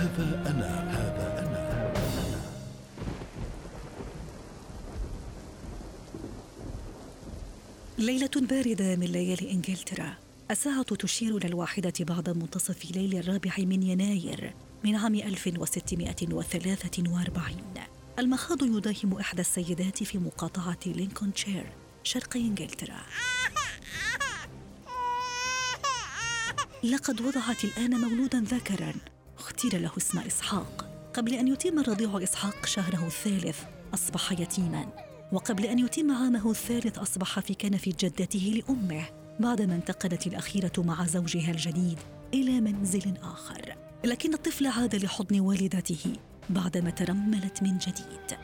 هذا أنا هذا أنا. ليلة باردة من ليالي إنجلترا. الساعة تشير إلى الواحدة بعد منتصف ليل الرابع من يناير من عام 1643 المخاض يداهم إحدى السيدات في مقاطعة لينكونشير شرق إنجلترا. لقد وضعت الآن مولودا ذكرا اختير له اسم إسحاق. قبل أن يتم الرضيع إسحاق شهره الثالث أصبح يتيما. وقبل أن يتم عامه الثالث أصبح في كنف جدته لأمه بعدما انتقلت الأخيرة مع زوجها الجديد إلى منزل آخر. لكن الطفل عاد لحضن والدته بعدما ترملت من جديد.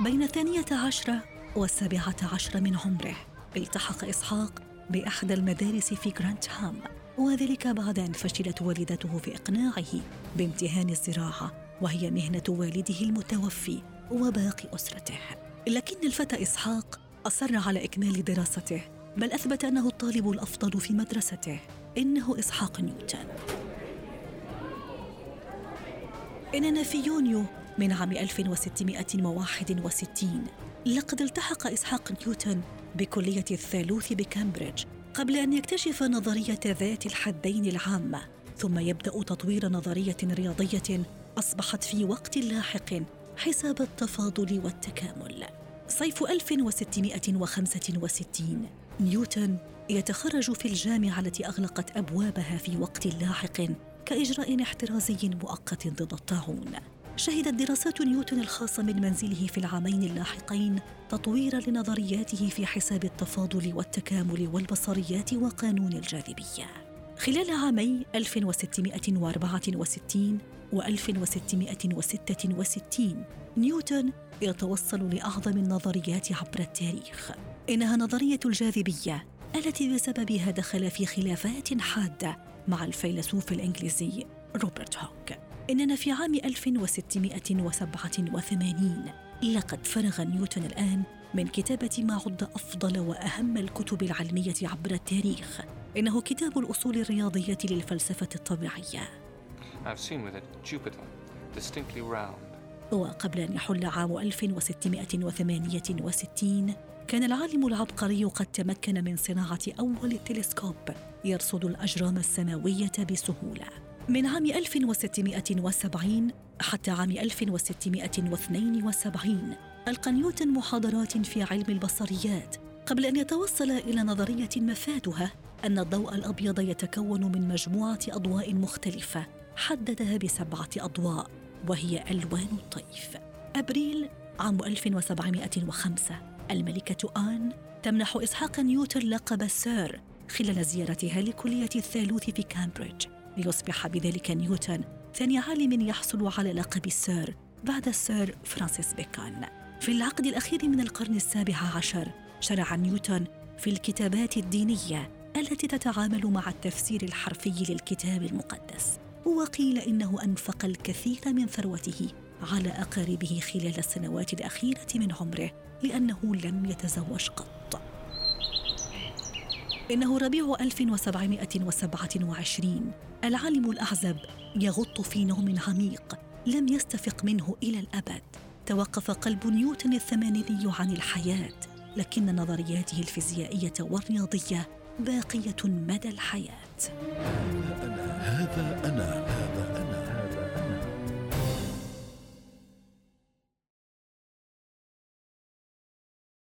بين الثانية عشرة والسابعة عشرة من عمره التحق إسحاق بإحدى المدارس في هام وذلك بعد أن فشلت والدته في إقناعه بامتهان الزراعة وهي مهنة والده المتوفي وباقي أسرته. لكن الفتى إسحاق أصر على إكمال دراسته بل أثبت أنه الطالب الأفضل في مدرسته. إنه إسحاق نيوتن. إننا في يونيو من عام 1661 لقد التحق إسحاق نيوتن بكلية الثالوث بكامبريدج قبل أن يكتشف نظرية ذات الحدين العامة ثم يبدأ تطوير نظرية رياضية أصبحت في وقت لاحق حساب التفاضل والتكامل. صيف 1665 نيوتن يتخرج في الجامعة التي أغلقت أبوابها في وقت لاحق كإجراء احترازي مؤقت ضد الطاعون. شهدت دراسات نيوتن الخاصة من منزله في العامين اللاحقين تطويرا لنظرياته في حساب التفاضل والتكامل والبصريات وقانون الجاذبية. خلال عامي 1664 و 1666 نيوتن يتوصل لأعظم النظريات عبر التاريخ. إنها نظرية الجاذبية التي بسببها دخل في خلافات حادة مع الفيلسوف الإنجليزي روبرت هوك. إننا في عام 1687 لقد فرغ نيوتن الآن من كتابة ما عد أفضل وأهم الكتب العلمية عبر التاريخ. إنه كتاب الأصول الرياضية للفلسفة الطبيعية. I've seen with it Jupiter, distinctly round. وقبل أن يحل عام 1668 كان العالم العبقري قد تمكن من صناعة أول تلسكوب يرصد الأجرام السماوية بسهولة. من عام 1670 حتى عام 1672 ألقى نيوتن محاضرات في علم البصريات قبل أن يتوصل إلى نظرية مفادها أن الضوء الأبيض يتكون من مجموعة أضواء مختلفة حددها بسبعة أضواء وهي ألوان الطيف. أبريل عام 1705 الملكة آن تمنح إسحاق نيوتن لقب السير خلال زيارتها لكلية الثالوث في كامبريدج. ليصبح بذلك نيوتن ثاني عالم يحصل على لقب السير بعد السير فرانسيس بيكون. في العقد الأخير من القرن السابع عشر شرع نيوتن في الكتابات الدينية التي تتعامل مع التفسير الحرفي للكتاب المقدس وقيل إنه أنفق الكثير من ثروته على أقاربه خلال السنوات الأخيرة من عمره لأنه لم يتزوج قط. إنه ربيع 1727 العالم الأعزب يغط في نوم عميق لم يستفق منه إلى الأبد. توقف قلب نيوتن الثمانيني عن الحياة لكن نظرياته الفيزيائية والرياضية باقية مدى الحياة. هذا أنا هذا أنا.